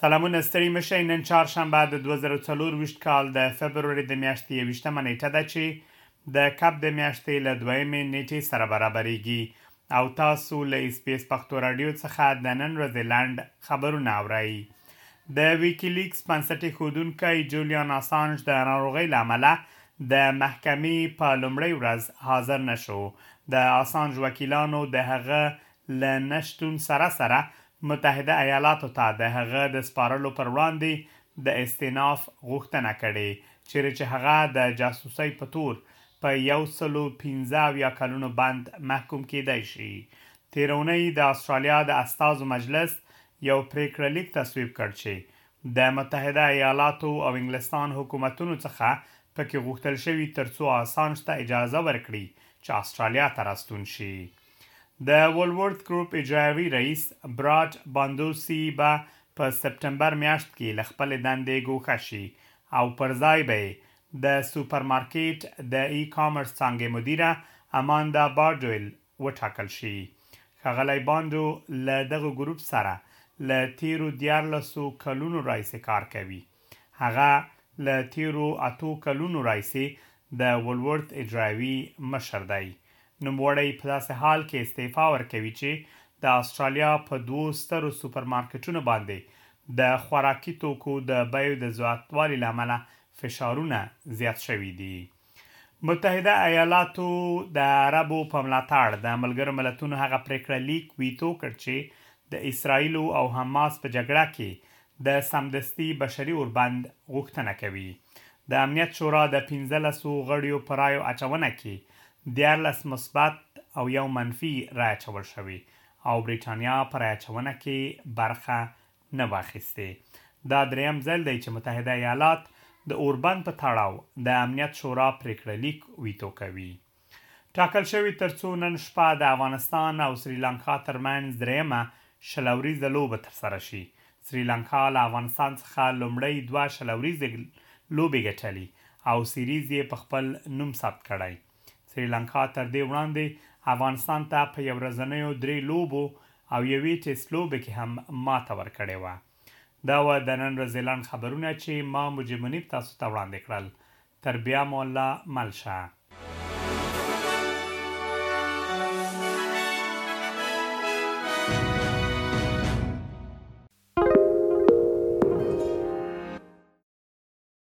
سلامونه ستړي مه شئ نن چهارشنبه د دوه زره او څلور ویشت کال د فبروري د میاشتې یوویشتمه نېټه ده چې د کب د میاشتې له دویمې نیټې سره برابریږي او تاسو له اسبیس پښتو راډیو څخه د نن ورځې لنډ خبرونه اورئ. د ویکیلیکس بنسټ ایښودونکی جولیان اسانژ د ناروغۍ له امله د محکمې په لومړۍ ورځ حاضر نه شو. د اسانژ وکیلانو د هغه له نه شتون سره سره متحده ایالاتو ته د هغه د سپارلو پر وړاندې د استیناف غوښتنه کړې چیرې چې هغه د جاسوسۍ په تور په یو سل او پنځه اویا کلونو بند محکوم کیدای شي. تیره اونۍ د استرالیا د استازو مجلس یو پریکړه لیک تصویب کړ چې د متحده ایالاتو او انګلستان حکومتونو څخه پکې غوښتل شوي ترڅو اسانج ته اجازه ورکړي چې استرالیا ته راستون شي. د ولورت ګروپ اجرایوي رئیس براټ باندوسي به په سپټمبر میاشت کې له خپلې دندې ګوښه شي او پر ځای به یې د سوپرمارکیټ د ای کامرس څانګې مدیره اماندا بارډویل وټاکل شي. ښاغلی باندو له دغه ګروپ سره له تېرو دیارلسو کلونو راهیسې کار کوي. هغه له تېرو اتو کلونو راهیسې د ولورت اجرایوي مشر دی. نوموړی په داسې حال کې استعفا ورکوي چې د اسټرالیا په دوو سترو سوپرمارکېټونو باندې د خوراکي توکو د بیو د زیاتوالي له امله فشارونه زیات شوي دي. متحده ایالاتو د عربو په ملاتړ د ملګرو ملتونو هغه پرېکړه لیک ویتو کړ چې د اسراییل او حماس په جګړه کې د سمدستي بشري اوربند غوښتنه کوي. د امنیت شورا د پنځلسو غړیو په رایو اچونه کې دیارلس مثبت او یو منفي رای اچول شوې او بریټانیا په رای اچونه کې برخه نه واخیستې. دا دریم ځل دی چې متحده ایالات د اوربند په تړاو د امنیت شورا پریکړه لیک ویتو کوي. ټاکل شوې ترڅو نن شپه د افغانستان او سریلانکا ترمنځ دریمه شل اوریزه لوبه ترسره شي. سریلانکا له افغانستان څخه لومړۍ دوه شل اوریزې لوبې ګټلي او سیریز یې په خپل نوم ثبت کړی. سریلانکا تر دې وړاندې افغانستان ته په یو ورځنیو درې لوبو او یوې ټیسټ لوبې کې هم ماته ورکړې وه. دا وه د نن ورځې لنډ خبرونه چې ما مجیب منیب تاسو ته وړاندې کړل. تر بیا مو الله مل شه.